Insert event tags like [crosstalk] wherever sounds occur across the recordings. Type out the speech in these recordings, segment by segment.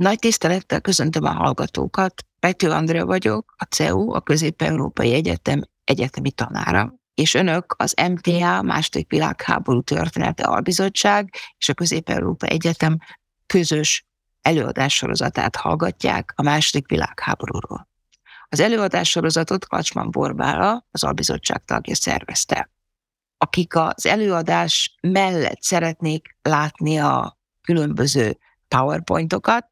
Nagy tisztelettel köszöntöm a hallgatókat. Pető Andrea vagyok, a CEU, a Közép-Európai Egyetem egyetemi tanára, és önök az MTA, második világháború története albizottság és a Közép-Európa Egyetem közös előadássorozatát hallgatják a második világháborúról. Az előadássorozatot Kacsman Borbála, az albizottság tagja szervezte. Akik az előadás mellett szeretnék látni a különböző PowerPointokat,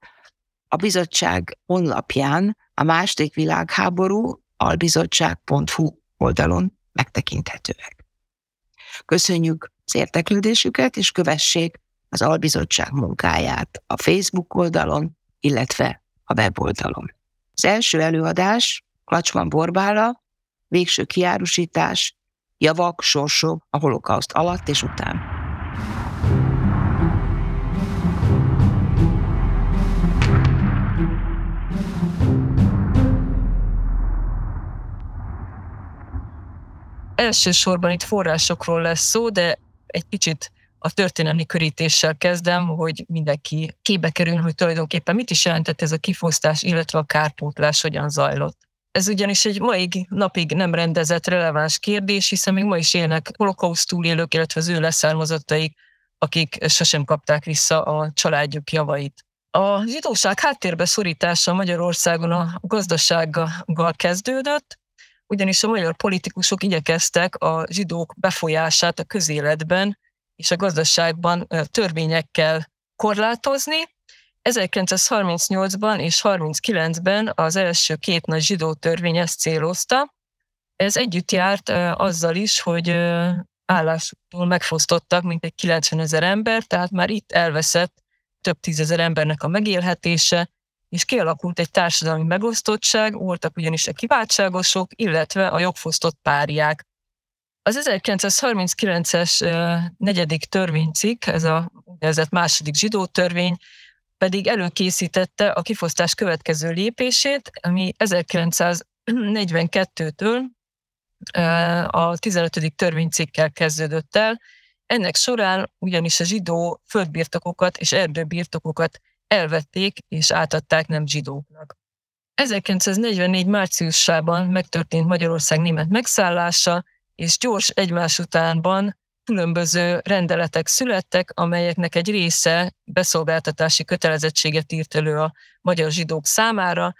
a bizottság honlapján a második világháború albizottság.hu oldalon megtekinthetőek. Köszönjük az érteklődésüket, és kövessék az albizottság munkáját a Facebook oldalon, illetve a weboldalon. Az első előadás Klacsman Borbála, végső kiárusítás, javak, sorsok a holokauszt alatt és után. Elsősorban itt forrásokról lesz szó, de egy kicsit a történelmi körítéssel kezdem, hogy mindenki képbe kerül, hogy tulajdonképpen mit is jelentett ez a kifosztás, illetve a kárpótlás hogyan zajlott. Ez ugyanis egy mai napig nem rendezett releváns kérdés, hiszen még ma is élnek holokauszt túlélők, illetve az ő leszármazottaik, akik sosem kapták vissza a családjuk javait. A zsidóság háttérbe szorítása Magyarországon a gazdasággal kezdődött, ugyanis a magyar politikusok igyekeztek a zsidók befolyását a közéletben és a gazdaságban törvényekkel korlátozni. 1938-ban és 39-ben az első két nagy zsidó törvény ezt célozta. Ez együtt járt azzal is, hogy állásuktól megfosztottak mintegy 90 ezer ember, tehát már itt elveszett több tízezer embernek a megélhetése, és kialakult egy társadalmi megosztottság, voltak ugyanis a kiváltságosok, illetve a jogfosztott párják. Az 1939-es negyedik törvénycikk, ez a úgynevezett második zsidó törvény, pedig előkészítette a kifosztás következő lépését, ami 1942-től a 15. törvénycikkel kezdődött el. Ennek során ugyanis a zsidó földbirtokokat és erdőbirtokokat elvették és átadták nem zsidóknak. 1944. márciusában megtörtént Magyarország német megszállása, és gyors egymás utánban különböző rendeletek születtek, amelyeknek egy része beszolgáltatási kötelezettséget írt elő a magyar zsidók számára,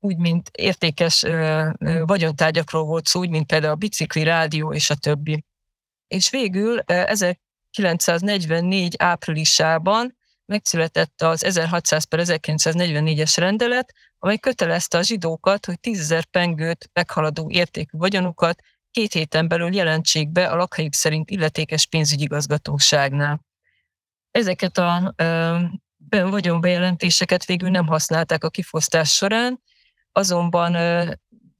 úgy, mint értékes ö, ö, vagyontárgyakról volt szó, úgy, mint például a bicikli, rádió és a többi. És végül 1944 áprilisában megszületett az 1600 per 1944-es rendelet, amely kötelezte a zsidókat, hogy 10 pengőt meghaladó értékű vagyonukat két héten belül jelentsék be a lakhelyük szerint illetékes pénzügyigazgatóságnál. Ezeket a ö, vagyonbejelentéseket végül nem használták a kifosztás során, azonban ö,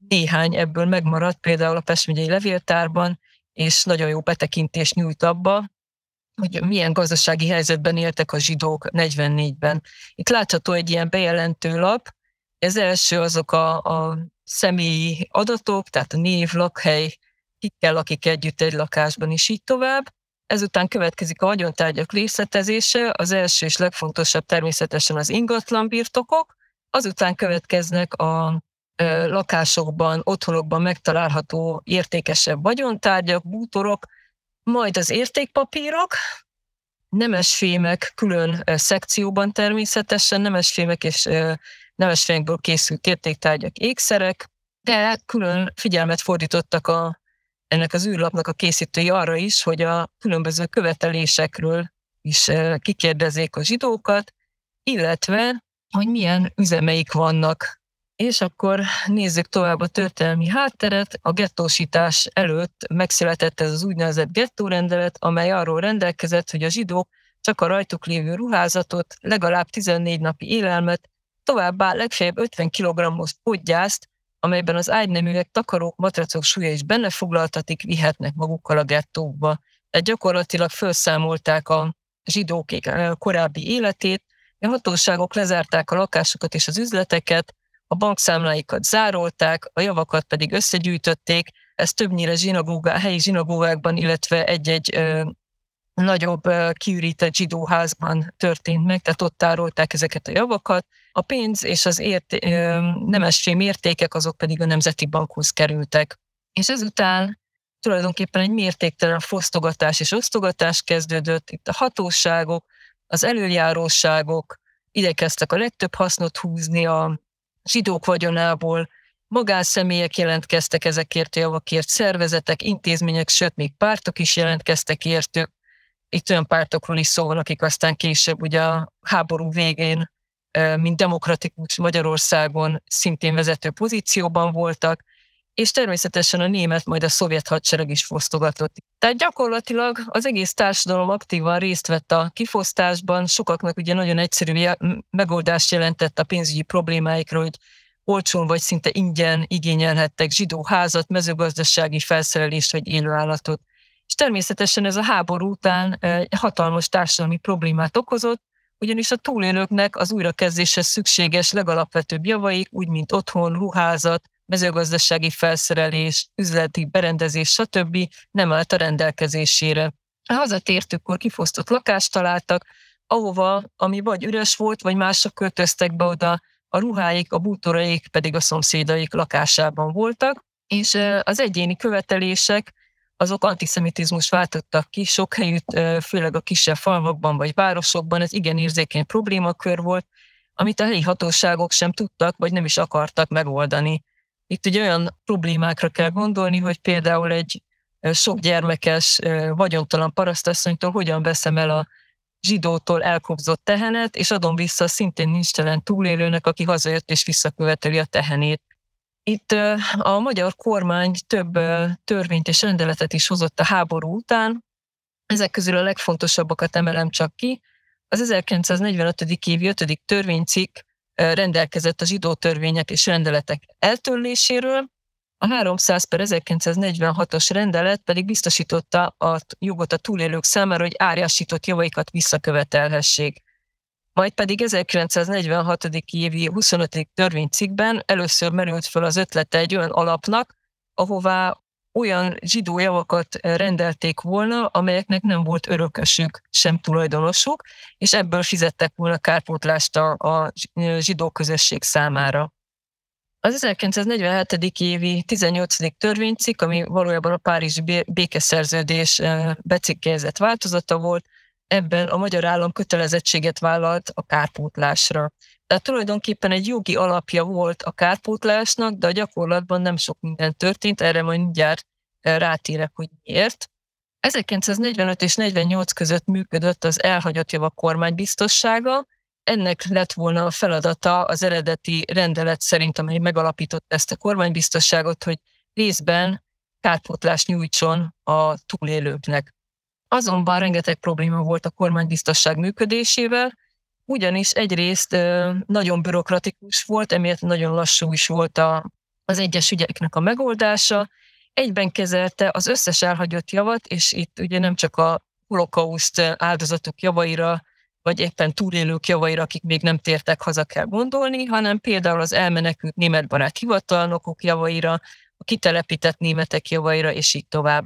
néhány ebből megmaradt, például a Pest megyei levéltárban, és nagyon jó betekintést nyújt abba, hogy milyen gazdasági helyzetben éltek a zsidók 44-ben. Itt látható egy ilyen bejelentő lap. Ez első azok a, a személyi adatok, tehát a név, lakhely, kikkel lakik együtt egy lakásban, is így tovább. Ezután következik a vagyontárgyak részletezése, az első és legfontosabb természetesen az ingatlan birtokok, azután következnek a lakásokban, otthonokban megtalálható értékesebb vagyontárgyak, bútorok, majd az értékpapírok, nemesfémek külön szekcióban természetesen, nemesfémek és nemesfémekből készült értéktárgyak, ékszerek, de külön figyelmet fordítottak a, ennek az űrlapnak a készítői arra is, hogy a különböző követelésekről is kikérdezzék a zsidókat, illetve, hogy milyen üzemeik vannak és akkor nézzük tovább a történelmi hátteret. A gettósítás előtt megszületett ez az úgynevezett gettórendelet, amely arról rendelkezett, hogy a zsidók csak a rajtuk lévő ruházatot, legalább 14 napi élelmet, továbbá legfeljebb 50 kg-os podgyászt, amelyben az ágyneműek, takarók, matracok súlya is benne foglaltatik, vihetnek magukkal a gettókba. Tehát gyakorlatilag felszámolták a zsidók korábbi életét, a hatóságok lezárták a lakásokat és az üzleteket, a bankszámláikat zárolták, a javakat pedig összegyűjtötték, ez többnyire zsinagógá, helyi zsinagógákban, illetve egy-egy ö, nagyobb kiürített zsidóházban történt meg, tehát ott tárolták ezeket a javakat. A pénz és az ért, nemessé mértékek azok pedig a Nemzeti Bankhoz kerültek. És ezután tulajdonképpen egy mértéktelen fosztogatás és osztogatás kezdődött. Itt a hatóságok, az előjáróságok igyekeztek a legtöbb hasznot húzni a zsidók vagyonából, magánszemélyek jelentkeztek ezekért a javakért, szervezetek, intézmények, sőt, még pártok is jelentkeztek értük. Itt olyan pártokról is szó akik aztán később ugye a háború végén, mint demokratikus Magyarországon szintén vezető pozícióban voltak, és természetesen a német, majd a szovjet hadsereg is fosztogatott. Tehát gyakorlatilag az egész társadalom aktívan részt vett a kifosztásban, sokaknak ugye nagyon egyszerű megoldást jelentett a pénzügyi problémáikról, hogy olcsón vagy szinte ingyen igényelhettek zsidó házat, mezőgazdasági felszerelést vagy élőállatot. És természetesen ez a háború után egy hatalmas társadalmi problémát okozott, ugyanis a túlélőknek az újrakezdéshez szükséges legalapvetőbb javaik, úgy mint otthon, ruházat, mezőgazdasági felszerelés, üzleti berendezés, stb. nem állt a rendelkezésére. A hazatértőkkor kifosztott lakást találtak, ahova, ami vagy üres volt, vagy mások költöztek be oda, a ruháik, a bútoraik pedig a szomszédaik lakásában voltak, és az egyéni követelések azok antiszemitizmus váltottak ki, sok helyütt, főleg a kisebb falvakban vagy városokban ez igen érzékeny problémakör volt, amit a helyi hatóságok sem tudtak, vagy nem is akartak megoldani. Itt ugye olyan problémákra kell gondolni, hogy például egy sok gyermekes, vagyontalan parasztasszonytól hogyan veszem el a zsidótól elkobzott tehenet, és adom vissza szintén nincs telen túlélőnek, aki hazajött és visszaköveteli a tehenét. Itt a magyar kormány több törvényt és rendeletet is hozott a háború után. Ezek közül a legfontosabbakat emelem csak ki. Az 1945. évi 5. törvénycikk rendelkezett a zsidó törvények és rendeletek eltörléséről, a 300 per 1946-os rendelet pedig biztosította a jogot a túlélők számára, hogy árjásított javaikat visszakövetelhessék. Majd pedig 1946. évi 25. törvénycikkben először merült fel az ötlete egy olyan alapnak, ahová olyan zsidó javakat rendelték volna, amelyeknek nem volt örökösük, sem tulajdonosuk, és ebből fizettek volna kárpótlást a, zsidó közösség számára. Az 1947. évi 18. törvénycikk, ami valójában a Párizsi békeszerződés becikkezett változata volt, ebben a magyar állam kötelezettséget vállalt a kárpótlásra. Tehát tulajdonképpen egy jogi alapja volt a kárpótlásnak, de a gyakorlatban nem sok minden történt, erre majd mindjárt rátérek, hogy miért. 1945 és 48 között működött az elhagyott javak kormánybiztossága, ennek lett volna a feladata az eredeti rendelet szerint, amely megalapított ezt a kormánybiztosságot, hogy részben kárpótlást nyújtson a túlélőknek. Azonban rengeteg probléma volt a kormánybiztosság működésével, ugyanis egyrészt nagyon bürokratikus volt, emiatt nagyon lassú is volt a, az egyes ügyeknek a megoldása, egyben kezelte az összes elhagyott javat, és itt ugye nem csak a holokauszt áldozatok javaira vagy éppen túlélők javaira, akik még nem tértek haza kell gondolni, hanem például az elmenekült németbarát hivatalnokok javaira, a kitelepített németek javaira, és így tovább.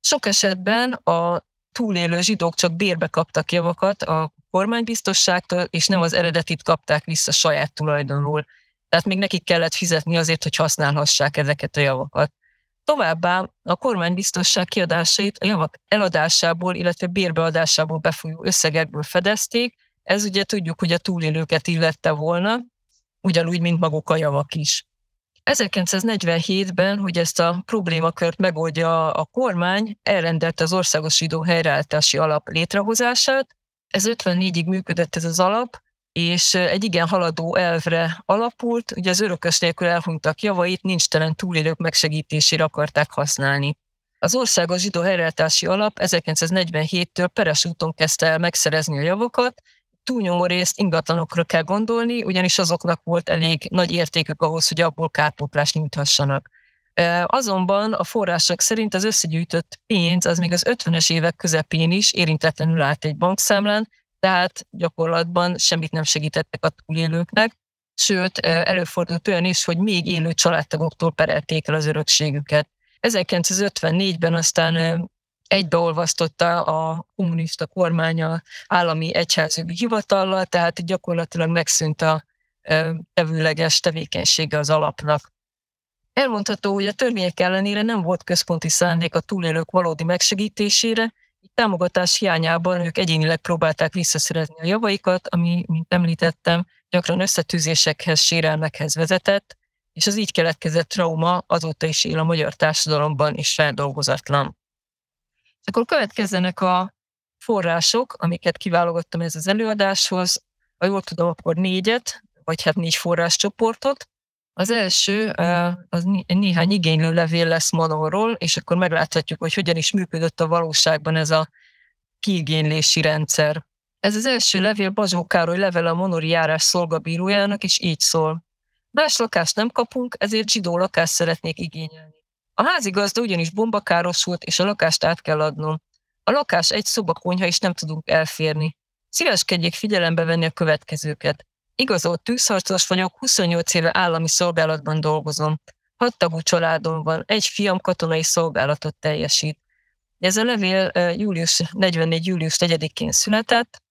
Sok esetben a túlélő zsidók csak bérbe kaptak javakat a kormánybiztosságtól, és nem az eredetit kapták vissza saját tulajdonul. Tehát még nekik kellett fizetni azért, hogy használhassák ezeket a javakat. Továbbá a kormánybiztosság kiadásait a javak eladásából, illetve bérbeadásából befolyó összegekből fedezték. Ez ugye tudjuk, hogy a túlélőket illette volna, ugyanúgy, mint maguk a javak is. 1947-ben, hogy ezt a problémakört megoldja a kormány, elrendelte az Országos Zsidó Helyreállítási Alap létrehozását. Ez 54-ig működött ez az alap, és egy igen haladó elvre alapult, ugye az örökös nélkül elhunytak javait nincs telen túlélők megsegítésére akarták használni. Az Országos Zsidó Helyreállítási Alap 1947-től peres úton kezdte el megszerezni a javakat, túlnyomó részt ingatlanokra kell gondolni, ugyanis azoknak volt elég nagy értékük ahhoz, hogy abból kárpótlást nyújthassanak. Azonban a források szerint az összegyűjtött pénz az még az 50-es évek közepén is érintetlenül állt egy bankszámlán, tehát gyakorlatban semmit nem segítettek a túlélőknek, sőt, előfordult olyan is, hogy még élő családtagoktól perelték el az örökségüket. 1954-ben aztán egybeolvasztotta a kommunista kormánya állami egyházügyi hivatallal, tehát gyakorlatilag megszűnt a tevőleges tevékenysége az alapnak. Elmondható, hogy a törvények ellenére nem volt központi szándék a túlélők valódi megsegítésére, így támogatás hiányában ők egyénileg próbálták visszaszerezni a javaikat, ami, mint említettem, gyakran összetűzésekhez, sérelmekhez vezetett, és az így keletkezett trauma azóta is él a magyar társadalomban, és feldolgozatlan. Akkor következzenek a források, amiket kiválogattam ez az előadáshoz. Ha jól tudom, akkor négyet, vagy hát négy forráscsoportot. Az első, az néhány igénylő levél lesz Manonról, és akkor megláthatjuk, hogy hogyan is működött a valóságban ez a kiigénylési rendszer. Ez az első levél Bazsó Károly level a Monori járás szolgabírójának, és így szól. Más lakást nem kapunk, ezért zsidó lakást szeretnék igényelni. A házigazda ugyanis bombakárosult, és a lakást át kell adnom. A lakás egy szoba konyha, és nem tudunk elférni. Szíveskedjék figyelembe venni a következőket. Igazolt tűzharcos vagyok, 28 éve állami szolgálatban dolgozom. Hat tagú családom van, egy fiam katonai szolgálatot teljesít. Ez a levél július 44. július 4-én született,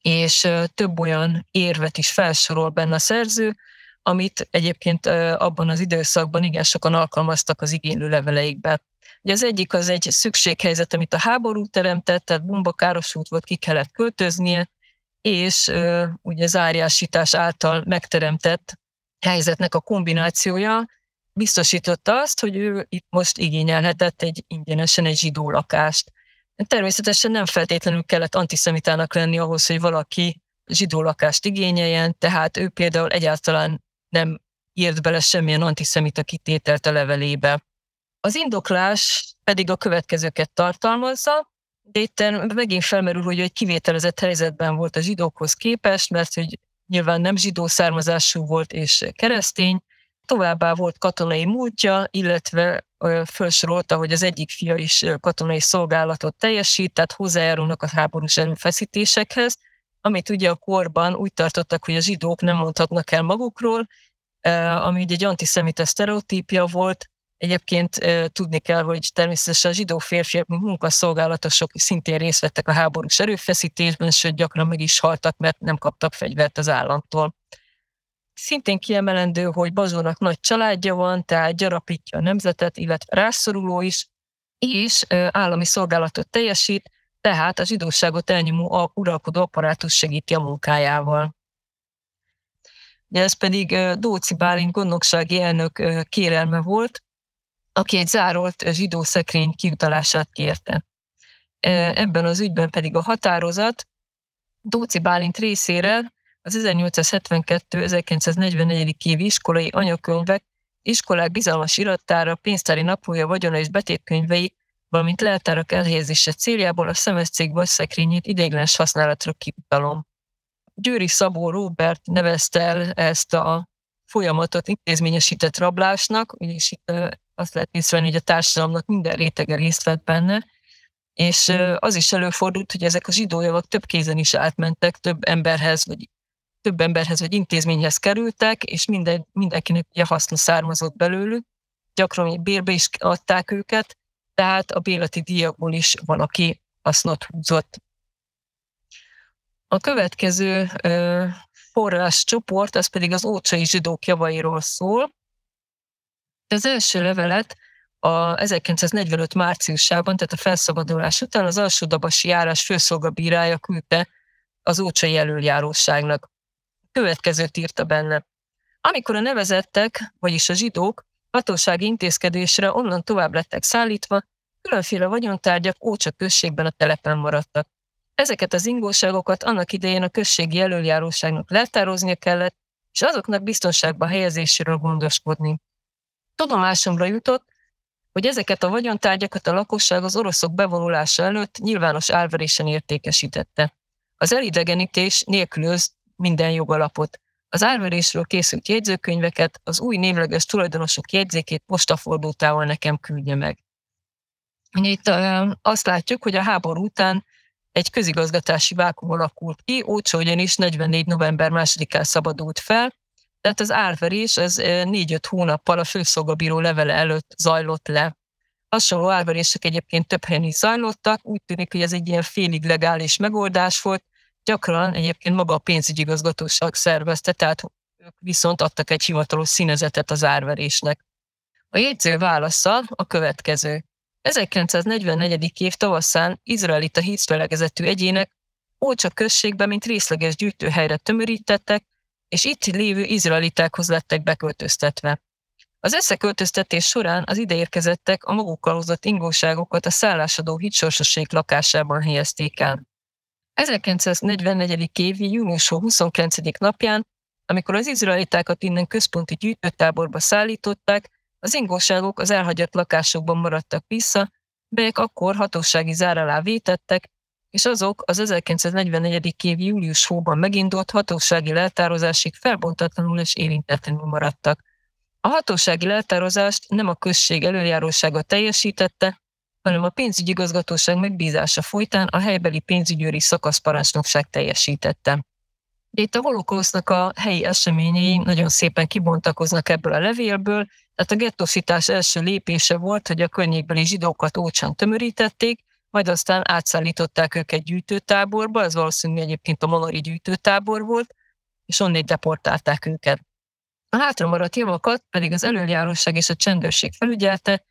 és több olyan érvet is felsorol benne a szerző, amit egyébként abban az időszakban igen sokan alkalmaztak az igénylő leveleikbe. Ugye az egyik az egy szükséghelyzet, amit a háború teremtett, tehát bombakárosult volt, ki kellett költöznie, és ugye zárjásítás által megteremtett helyzetnek a kombinációja biztosította azt, hogy ő itt most igényelhetett egy ingyenesen egy zsidó lakást. Természetesen nem feltétlenül kellett antiszemitának lenni ahhoz, hogy valaki zsidó lakást igényeljen, tehát ő például egyáltalán nem írt bele semmilyen antiszemita kitételt a levelébe. Az indoklás pedig a következőket tartalmazza, de itt megint felmerül, hogy egy kivételezett helyzetben volt a zsidókhoz képest, mert hogy nyilván nem zsidó származású volt és keresztény, továbbá volt katonai múltja, illetve felsorolta, hogy az egyik fia is katonai szolgálatot teljesít, tehát hozzájárulnak a háborús erőfeszítésekhez, amit ugye a korban úgy tartottak, hogy a zsidók nem mondhatnak el magukról, ami ugye egy antiszemita sztereotípia volt, Egyébként tudni kell, hogy természetesen a zsidó férfiak, munkaszolgálatosok szintén részt vettek a háborús erőfeszítésben, sőt gyakran meg is haltak, mert nem kaptak fegyvert az államtól. Szintén kiemelendő, hogy Bazónak nagy családja van, tehát gyarapítja a nemzetet, illetve rászoruló is, és állami szolgálatot teljesít, tehát a zsidóságot elnyomó uralkodó apparátus segíti a munkájával. Ez pedig Dóci Bálint gondnoksági elnök kérelme volt, aki egy zárolt zsidó szekrény kiutalását kérte. Ebben az ügyben pedig a határozat Dóci Bálint részére az 1872-1944. évi iskolai anyakönyvek, iskolák bizalmas irattára, pénztári naplója, vagyona és betétkönyvei, valamint leltárak elhelyezése céljából a szemeszcég szekrényét ideiglenes használatra kiutalom. Győri Szabó Robert nevezte el ezt a folyamatot intézményesített rablásnak, és itt azt lehet észrevenni, hogy a társadalomnak minden rétege részt vett benne, és az is előfordult, hogy ezek a zsidó javak több kézen is átmentek, több emberhez, vagy több emberhez, vagy intézményhez kerültek, és minden, mindenkinek ugye haszna származott belőlük. Gyakran bérbe is adták őket, tehát a béleti díjakból is van, aki hasznot húzott. A következő forrás csoport, az pedig az ócsai zsidók javairól szól. Az első levelet a 1945 márciusában, tehát a felszabadulás után az alsódabasi járás főszolgabírája küldte az ócsai előjáróságnak. Következőt írta benne. Amikor a nevezettek, vagyis a zsidók hatósági intézkedésre onnan tovább lettek szállítva, különféle vagyontárgyak Ócsa községben a telepen maradtak. Ezeket az ingóságokat annak idején a községi előjáróságnak leltároznia kellett, és azoknak biztonságba helyezéséről gondoskodni. Tudomásomra jutott, hogy ezeket a vagyontárgyakat a lakosság az oroszok bevonulása előtt nyilvános árverésen értékesítette. Az elidegenítés nélkülöz minden jogalapot. Az árverésről készült jegyzőkönyveket, az új névleges tulajdonosok jegyzékét postafordultával nekem küldje meg. Itt azt látjuk, hogy a háború után egy közigazgatási vákum alakult ki, Ócsó ugyanis 44. november 2-án szabadult fel, tehát az árverés az 4-5 hónappal a főszolgabíró levele előtt zajlott le. Hasonló árverések egyébként több helyen is zajlottak, úgy tűnik, hogy ez egy ilyen félig legális megoldás volt, gyakran egyébként maga a pénzügyigazgatóság szervezte, tehát ők viszont adtak egy hivatalos színezetet az árverésnek. A jegyző válasza a következő. 1944. év tavaszán izraelita hízfelegezetű egyének Ócsa községbe, mint részleges gyűjtőhelyre tömörítettek, és itt lévő izraelitákhoz lettek beköltöztetve. Az összeköltöztetés során az ideérkezettek a magukkal hozott ingóságokat a szállásadó hitsorsosék lakásában helyezték el. 1944. évi június 29. napján, amikor az izraelitákat innen központi gyűjtőtáborba szállították, az ingóságok az elhagyott lakásokban maradtak vissza, melyek akkor hatósági zár alá vétettek, és azok az 1944. év július hóban megindult hatósági leltározásig felbontatlanul és érintetlenül maradtak. A hatósági leltározást nem a község előjárósága teljesítette, hanem a pénzügyigazgatóság megbízása folytán a helybeli pénzügyőri szakaszparancsnokság teljesítette. Itt a holokausznak a helyi eseményei nagyon szépen kibontakoznak ebből a levélből, tehát a gettósítás első lépése volt, hogy a környékbeli zsidókat ócsan tömörítették, majd aztán átszállították őket gyűjtőtáborba, ez valószínűleg egyébként a Monori gyűjtőtábor volt, és onnét deportálták őket. A hátramaradt javakat pedig az előjáróság és a csendőrség felügyelte,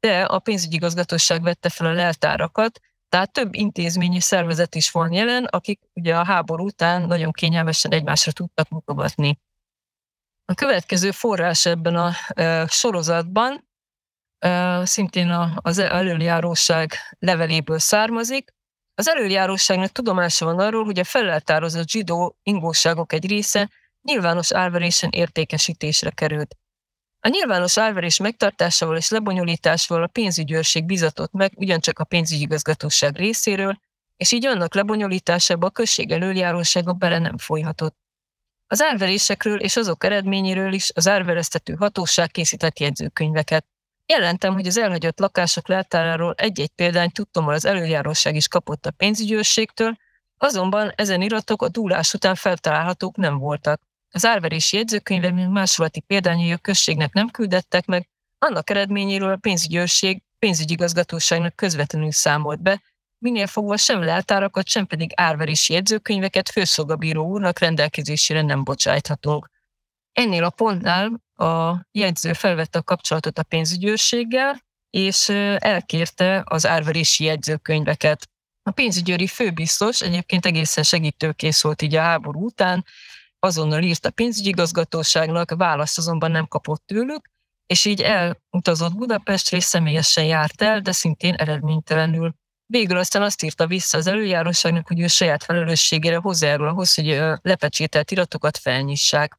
de a pénzügyigazgatóság vette fel a leltárakat, tehát több intézményi szervezet is van jelen, akik ugye a háború után nagyon kényelmesen egymásra tudtak mutogatni. A következő forrás ebben a e, sorozatban szintén az előjáróság leveléből származik. Az előjáróságnak tudomása van arról, hogy a feleltározott zsidó ingóságok egy része nyilvános árverésen értékesítésre került. A nyilvános árverés megtartásával és lebonyolításával a pénzügyőrség bizatott meg ugyancsak a pénzügyigazgatóság részéről, és így annak lebonyolításába a község előjárósága bele nem folyhatott. Az árverésekről és azok eredményéről is az árvereztető hatóság készített jegyzőkönyveket. Jelentem, hogy az elhagyott lakások leltáráról egy-egy példányt tudtam, hogy az előjáróság is kapott a pénzügyőrségtől, azonban ezen iratok a dúlás után feltalálhatók nem voltak. Az árverési jegyzőkönyve, mint másolati példányai a községnek nem küldettek meg, annak eredményéről a pénzügyőrség pénzügyigazgatóságnak közvetlenül számolt be, minél fogva sem leltárakat, sem pedig árverési jegyzőkönyveket főszolgabíró úrnak rendelkezésére nem bocsájthatunk. Ennél a pontnál a jegyző felvette a kapcsolatot a pénzügyőrséggel, és elkérte az árverési jegyzőkönyveket. A pénzügyőri főbiztos egyébként egészen segítőkész volt így a háború után, azonnal írt a pénzügyigazgatóságnak, választ azonban nem kapott tőlük, és így elutazott Budapestre, és személyesen járt el, de szintén eredménytelenül. Végül aztán azt írta vissza az előjáróságnak, hogy ő saját felelősségére hozzájárul ahhoz, hogy lepecsételt iratokat felnyissák.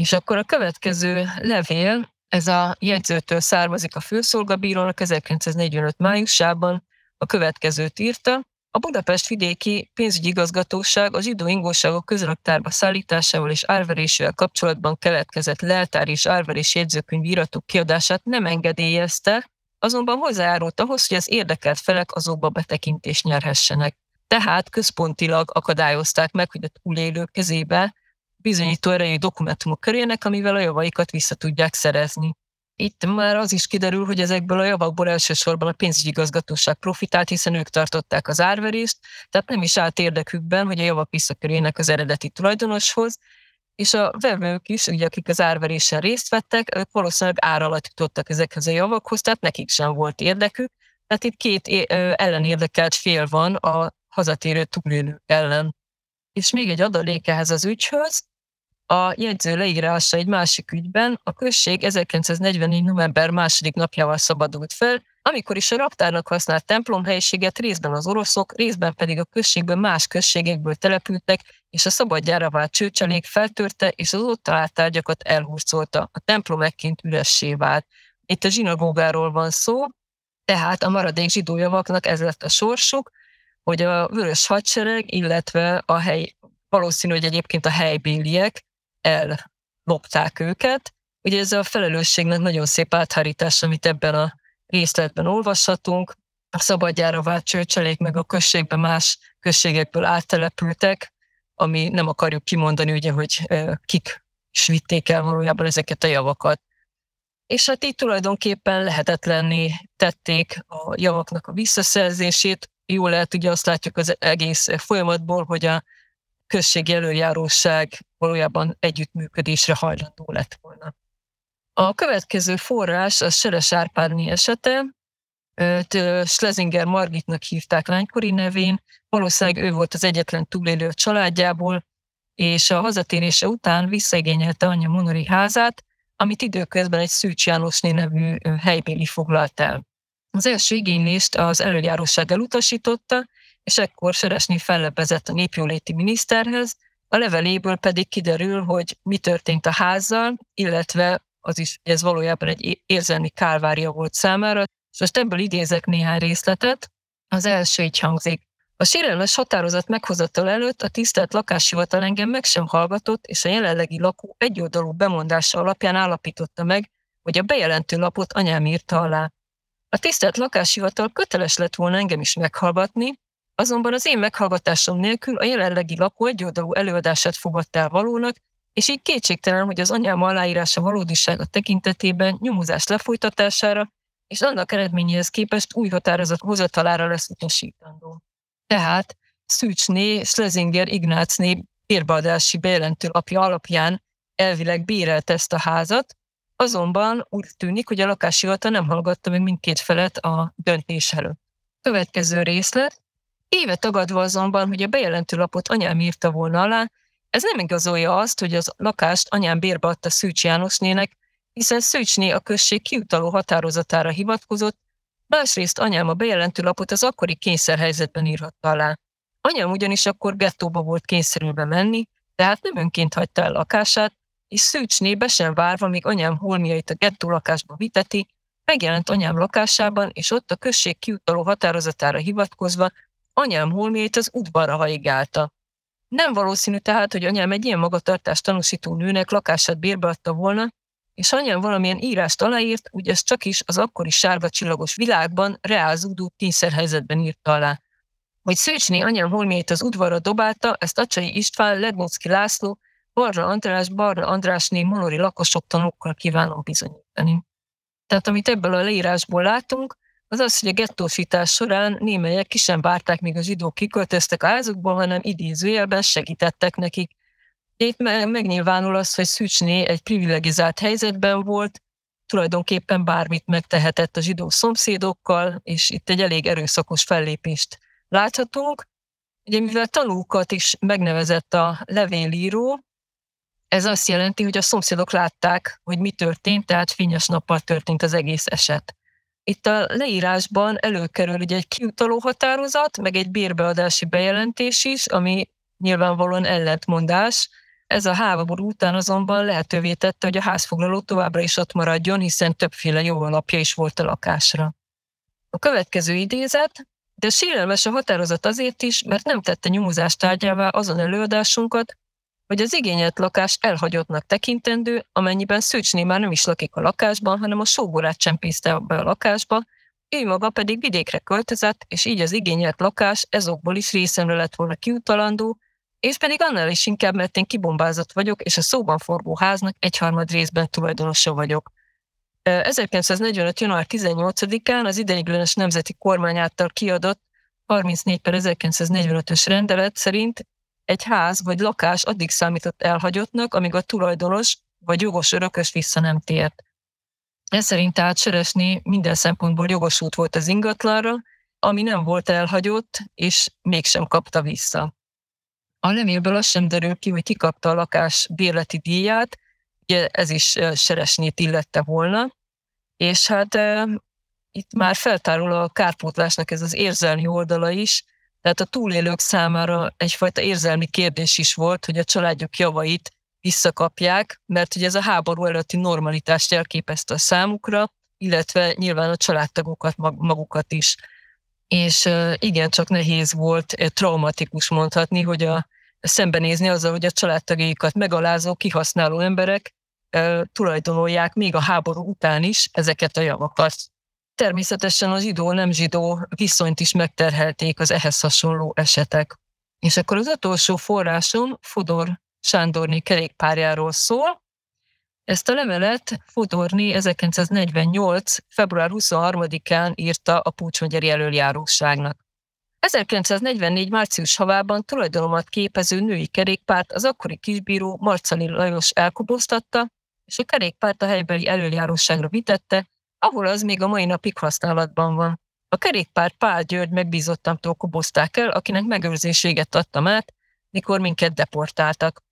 És akkor a következő levél, ez a jegyzőtől származik a főszolgabírónak 1945 májusában, a következőt írta, a Budapest vidéki pénzügyi igazgatóság a zsidó ingóságok közraktárba szállításával és árverésével kapcsolatban keletkezett leltár és árverés jegyzőkönyv iratok kiadását nem engedélyezte, azonban hozzájárult ahhoz, hogy az érdekelt felek azokba betekintést nyerhessenek. Tehát központilag akadályozták meg, hogy a túlélők kezébe bizonyító erejű dokumentumok kerüljenek, amivel a javaikat vissza tudják szerezni. Itt már az is kiderül, hogy ezekből a javakból elsősorban a pénzügyigazgatóság profitált, hiszen ők tartották az árverést, tehát nem is állt érdekükben, hogy a javak visszakerüljenek az eredeti tulajdonoshoz, és a vevők is, ugye, akik az árverésen részt vettek, ők valószínűleg ár alatt jutottak ezekhez a javakhoz, tehát nekik sem volt érdekük. Tehát itt két ellenérdekelt fél van a hazatérő túlélők ellen. És még egy adalék ehhez az ügyhöz, a jegyző leírása egy másik ügyben a község 1944. november második napjával szabadult fel, amikor is a raptárnak használt templomhelyiséget részben az oroszok, részben pedig a községben más községekből települtek, és a szabadjára vált csőcselék feltörte, és az ott talált tárgyakat elhurcolta. A templom ekként üressé vált. Itt a zsinagógáról van szó, tehát a maradék zsidó ez lett a sorsuk, hogy a vörös hadsereg, illetve a hely, valószínű, hogy egyébként a helybéliek ellopták őket. Ugye ez a felelősségnek nagyon szép áthárítás, amit ebben a részletben olvashatunk. A szabadjára vált csőcselék meg a községbe más községekből áttelepültek, ami nem akarjuk kimondani, ugye, hogy kik is vitték el valójában ezeket a javakat. és hát így tulajdonképpen lehetetlenné tették a javaknak a visszaszerzését. Jól lehet, ugye azt látjuk az egész folyamatból, hogy a községi előjáróság valójában együttműködésre hajlandó lett volna. A következő forrás a Seres Árpádni esete, Schlesinger Margitnak hívták lánykori nevén, valószínűleg ő volt az egyetlen túlélő a családjából, és a hazatérése után visszaigényelte anyja Monori házát, amit időközben egy Szűcs Jánosné nevű helybéli foglalt el. Az első igénylést az előjáróság elutasította, és ekkor Seresné fellebbezett a népjóléti miniszterhez, a leveléből pedig kiderül, hogy mi történt a házzal, illetve az is, ez valójában egy érzelmi kálvária volt számára. És most ebből idézek néhány részletet. Az első így hangzik. A sérelmes határozat meghozatal előtt a tisztelt lakáshivatal engem meg sem hallgatott, és a jelenlegi lakó egyoldalú bemondása alapján állapította meg, hogy a bejelentő lapot anyám írta alá. A tisztelt lakáshivatal köteles lett volna engem is meghallgatni, azonban az én meghallgatásom nélkül a jelenlegi lakó egyoldalú előadását fogadta el valónak, és így kétségtelen, hogy az anyám aláírása valódisága tekintetében nyomozás lefolytatására és annak eredményéhez képest új határozat hozatalára lesz utasítandó. Tehát Szűcsné, Schlesinger Ignácné bérbeadási bejelentő lapja alapján elvileg bérelt ezt a házat, azonban úgy tűnik, hogy a lakáshivatal nem hallgatta meg mindkét felet a döntés előtt. Következő részlet. Éve tagadva azonban, hogy a bejelentő lapot anyám írta volna alá, ez nem igazolja azt, hogy az lakást anyám bérbe adta Szűcs Jánosnének, hiszen Szűcsné a község kiutaló határozatára hivatkozott, másrészt anyám a bejelentő lapot az akkori kényszerhelyzetben írhatta alá. Anyám ugyanis akkor gettóba volt kényszerülve menni, tehát nem önként hagyta el lakását, és Szűcsné be sem várva, míg anyám holmiait a gettó lakásba viteti, megjelent anyám lakásában, és ott a község kiutaló határozatára hivatkozva anyám holmiait az udvarra haigálta. Nem valószínű tehát, hogy anyám egy ilyen magatartást tanúsító nőnek lakását bérbeadta volna, és anyám valamilyen írást aláírt, úgy ez csak is az akkori sárga csillagos világban reálzódó kényszerhelyzetben írta alá. Hogy Szőcsné anyám holmiait az udvarra dobálta, ezt Acsai István, Lednocki László, Barra András, Barra Andrásné Molori lakosok tanúkkal kívánom bizonyítani. Tehát amit ebből a leírásból látunk, az az, hogy a gettósítás során némelyek ki sem várták, míg a zsidók kiköltöztek a házukból, hanem idézőjelben segítettek nekik. Itt megnyilvánul az, hogy Szücsné egy privilegizált helyzetben volt, tulajdonképpen bármit megtehetett a zsidó szomszédokkal, és itt egy elég erőszakos fellépést láthatunk. Ugye mivel tanúkat is megnevezett a levélíró, ez azt jelenti, hogy a szomszédok látták, hogy mi történt, tehát fényes nappal történt az egész eset. Itt a leírásban előkerül ugye egy kiutaló határozat, meg egy bérbeadási bejelentés is, ami nyilvánvalóan ellentmondás. Ez a háború után azonban lehetővé tette, hogy a házfoglaló továbbra is ott maradjon, hiszen többféle jó alapja is volt a lakásra. A következő idézet, de sérelmes a határozat azért is, mert nem tette nyomozást tárgyává azon előadásunkat, hogy az igényelt lakás elhagyottnak tekintendő, amennyiben Szőcsné már nem is lakik a lakásban, hanem a sóborát csempészte be a lakásba, ő maga pedig vidékre költözött, és így az igényelt lakás ezokból is részemre lett volna kiutalandó, és pedig annál is inkább, mert én kibombázott vagyok, és a szóban forgó háznak egyharmad részben tulajdonosa vagyok. 1945. január 18-án az ideiglenes nemzeti kormány által kiadott 34 per 1945-ös rendelet szerint egy ház vagy lakás addig számított elhagyottnak, amíg a tulajdonos vagy jogos örökös vissza nem tért. Ez szerint tehát Seresné minden szempontból jogosult volt az ingatlanra, ami nem volt elhagyott, és mégsem kapta vissza. A levélből az sem derül ki, hogy ki kapta a lakás bérleti díját, ugye ez is Seresnét illette volna, és hát e, itt már feltárul a kárpótlásnak ez az érzelmi oldala is, tehát a túlélők számára egyfajta érzelmi kérdés is volt, hogy a családjuk javait visszakapják, mert ugye ez a háború előtti normalitást jelképezte a számukra, illetve nyilván a családtagokat magukat is. És igen, csak nehéz volt, traumatikus mondhatni, hogy a, szembenézni azzal, hogy a családtagjaikat megalázó, kihasználó emberek tulajdonolják még a háború után is ezeket a javakat. Természetesen a zsidó-nem zsidó viszonyt is megterhelték az ehhez hasonló esetek. És akkor az utolsó forrásom Fodor Sándorné kerékpárjáról szól. Ezt a levelet Fodorni 1948. február 23-án írta a Pucsmegyeri előjáróságnak. 1944. március havában tulajdonomat képező női kerékpárt az akkori kisbíró Marcali Lajos elkoboztatta, és a kerékpárt a helybeli előjáróságra vitette, ahol az még a mai napig használatban van. A kerékpárt Pál György megbízottamtól kobozták el, akinek megőrzéséget adtam át, mikor minket deportáltak.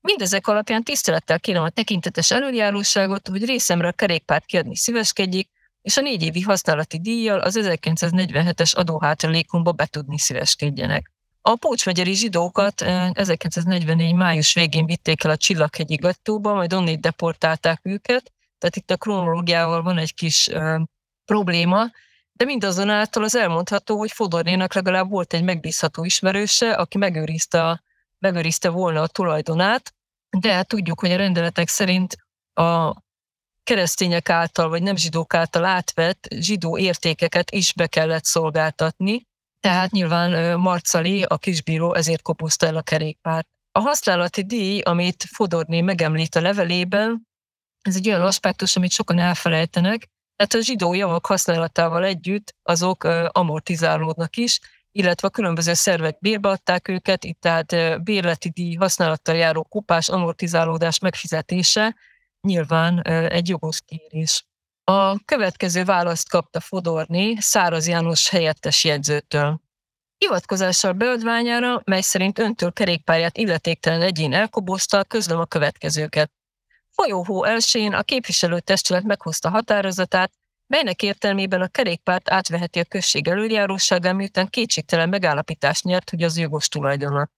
Mindezek alapján tisztelettel kérem a tekintetes előjáróságot, hogy részemre a kerékpárt kiadni szíveskedjék, és a négy évi használati díjjal az 1947-es adóhátralékomba betudni szíveskedjenek. A Pócsmegyeri zsidókat 1944. május végén vitték el a Csillaghegyi gattóba, majd onnét deportálták őket, tehát itt a kronológiával van egy kis ö, probléma, de mindazonáltal az elmondható, hogy Fodornénak legalább volt egy megbízható ismerőse, aki megőrizte, megőrizte volna a tulajdonát, de hát tudjuk, hogy a rendeletek szerint a keresztények által, vagy nem zsidók által átvett zsidó értékeket is be kellett szolgáltatni, tehát nyilván Marcali, a kisbíró ezért kopozta el a kerékpárt. A használati díj, amit Fodorné megemlít a levelében, ez egy olyan aspektus, amit sokan elfelejtenek, tehát a zsidó javak használatával együtt azok amortizálódnak is, illetve a különböző szervek bérbeadták őket, itt tehát bérleti díj használattal járó kupás amortizálódás megfizetése nyilván egy jogos kérés. A következő választ kapta Fodorni Száraz János helyettes jegyzőtől. Hivatkozással beadványára, mely szerint öntől kerékpárját illetéktelen egyén elkobozta, közlöm a következőket. Folyóhó elsőjén a képviselőtestület meghozta határozatát, melynek értelmében a kerékpárt átveheti a község előjáróságán, miután kétségtelen megállapítást nyert, hogy az jogos tulajdona.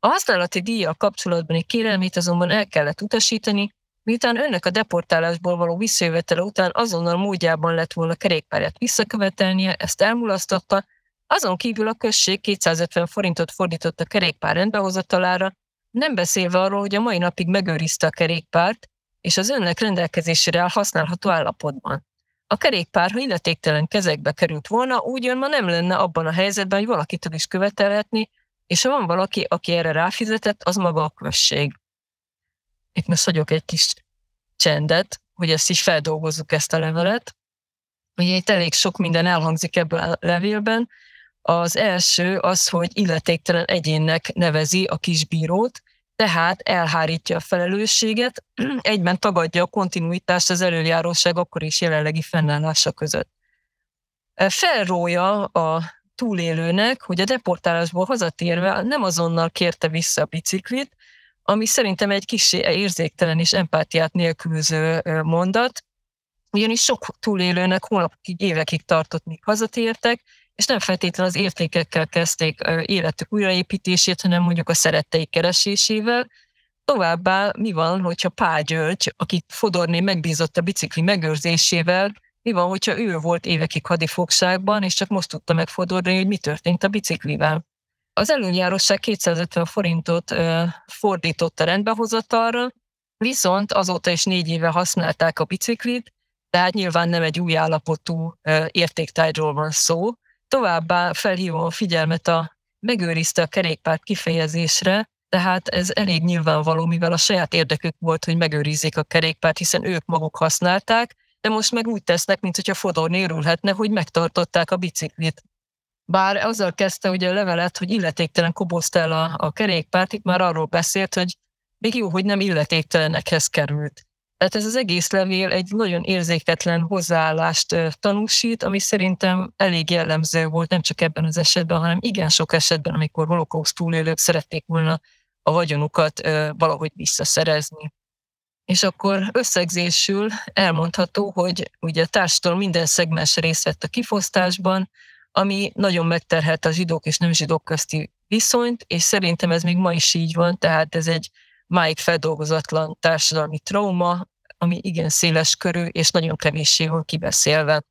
A használati díjjal kapcsolatbani kérelmét azonban el kellett utasítani, miután önnek a deportálásból való visszajövetele után azonnal módjában lett volna kerékpárját visszakövetelnie, ezt elmulasztotta, azon kívül a község 250 forintot fordított a kerékpár rendbehozatalára, nem beszélve arról, hogy a mai napig megőrizte a kerékpárt, és az önnek rendelkezésére használható állapotban. A kerékpár, ha illetéktelen kezekbe került volna, úgy jön ma nem lenne abban a helyzetben, hogy valakitől is követelhetni, és ha van valaki, aki erre ráfizetett, az maga a község. Itt most hagyok egy kis csendet, hogy ezt is feldolgozzuk ezt a levelet. Ugye itt elég sok minden elhangzik ebből a levélben. Az első az, hogy illetéktelen egyénnek nevezi a kisbírót, tehát elhárítja a felelősséget, [clears throat] egyben tagadja a kontinuitást az előjáróság akkor is jelenlegi fennállása között. Felrója a túlélőnek, hogy a deportálásból hazatérve nem azonnal kérte vissza a biciklit, ami szerintem egy kis érzéktelen és empátiát nélkülöző mondat, ugyanis sok túlélőnek hónapokig, évekig tartott, míg hazatértek, és nem feltétlenül az értékekkel kezdték életük újraépítését, hanem mondjuk a szeretteik keresésével. Továbbá mi van, hogyha Pál György, akit Fodorné megbízott a bicikli megőrzésével, mi van, hogyha ő volt évekig hadifogságban, és csak most tudta megfordulni, hogy mi történt a biciklivel. Az előnyárosság 250 forintot ö, fordított a rendbehozatalra, viszont azóta is négy éve használták a biciklit, tehát nyilván nem egy új állapotú ö, értéktárgyról van szó, Továbbá felhívom a figyelmet a megőrizte a kerékpárt kifejezésre, tehát ez elég nyilvánvaló, mivel a saját érdekük volt, hogy megőrizzék a kerékpárt, hiszen ők maguk használták, de most meg úgy tesznek, mint hogyha Fodor nérülhetne, hogy megtartották a biciklit. Bár azzal kezdte ugye a levelet, hogy illetéktelen kobozta el a, a kerékpárt, itt már arról beszélt, hogy még jó, hogy nem illetéktelenekhez került. Tehát ez az egész levél egy nagyon érzéketlen hozzáállást tanúsít, ami szerintem elég jellemző volt nem csak ebben az esetben, hanem igen sok esetben, amikor holokauszt túlélők szerették volna a vagyonukat valahogy visszaszerezni. És akkor összegzésül elmondható, hogy ugye a társadalom minden szegmens részt vett a kifosztásban, ami nagyon megterhelt a zsidók és nem zsidók közti viszonyt, és szerintem ez még ma is így van, tehát ez egy máig feldolgozatlan társadalmi trauma, ami igen széles körű és nagyon kevéssé van kibeszélve.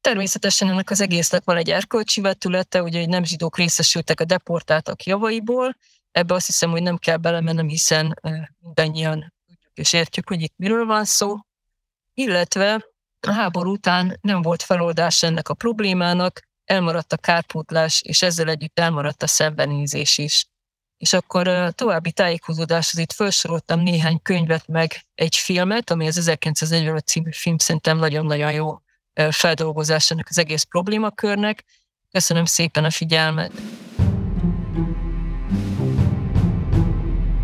Természetesen ennek az egésznek van egy erkölcsi vetülete, ugye, hogy nem zsidók részesültek a deportáltak javaiból, ebbe azt hiszem, hogy nem kell belemennem, hiszen mindannyian tudjuk és értjük, hogy itt miről van szó. Illetve a háború után nem volt feloldás ennek a problémának, elmaradt a kárpótlás, és ezzel együtt elmaradt a szembenézés is És akkor további tájékozódáshoz itt felsoroltam néhány könyvet, meg egy filmet, ami az 1945 című film szerintem nagyon-nagyon jó feldolgozásának az egész problémakörnek. Köszönöm szépen a figyelmet!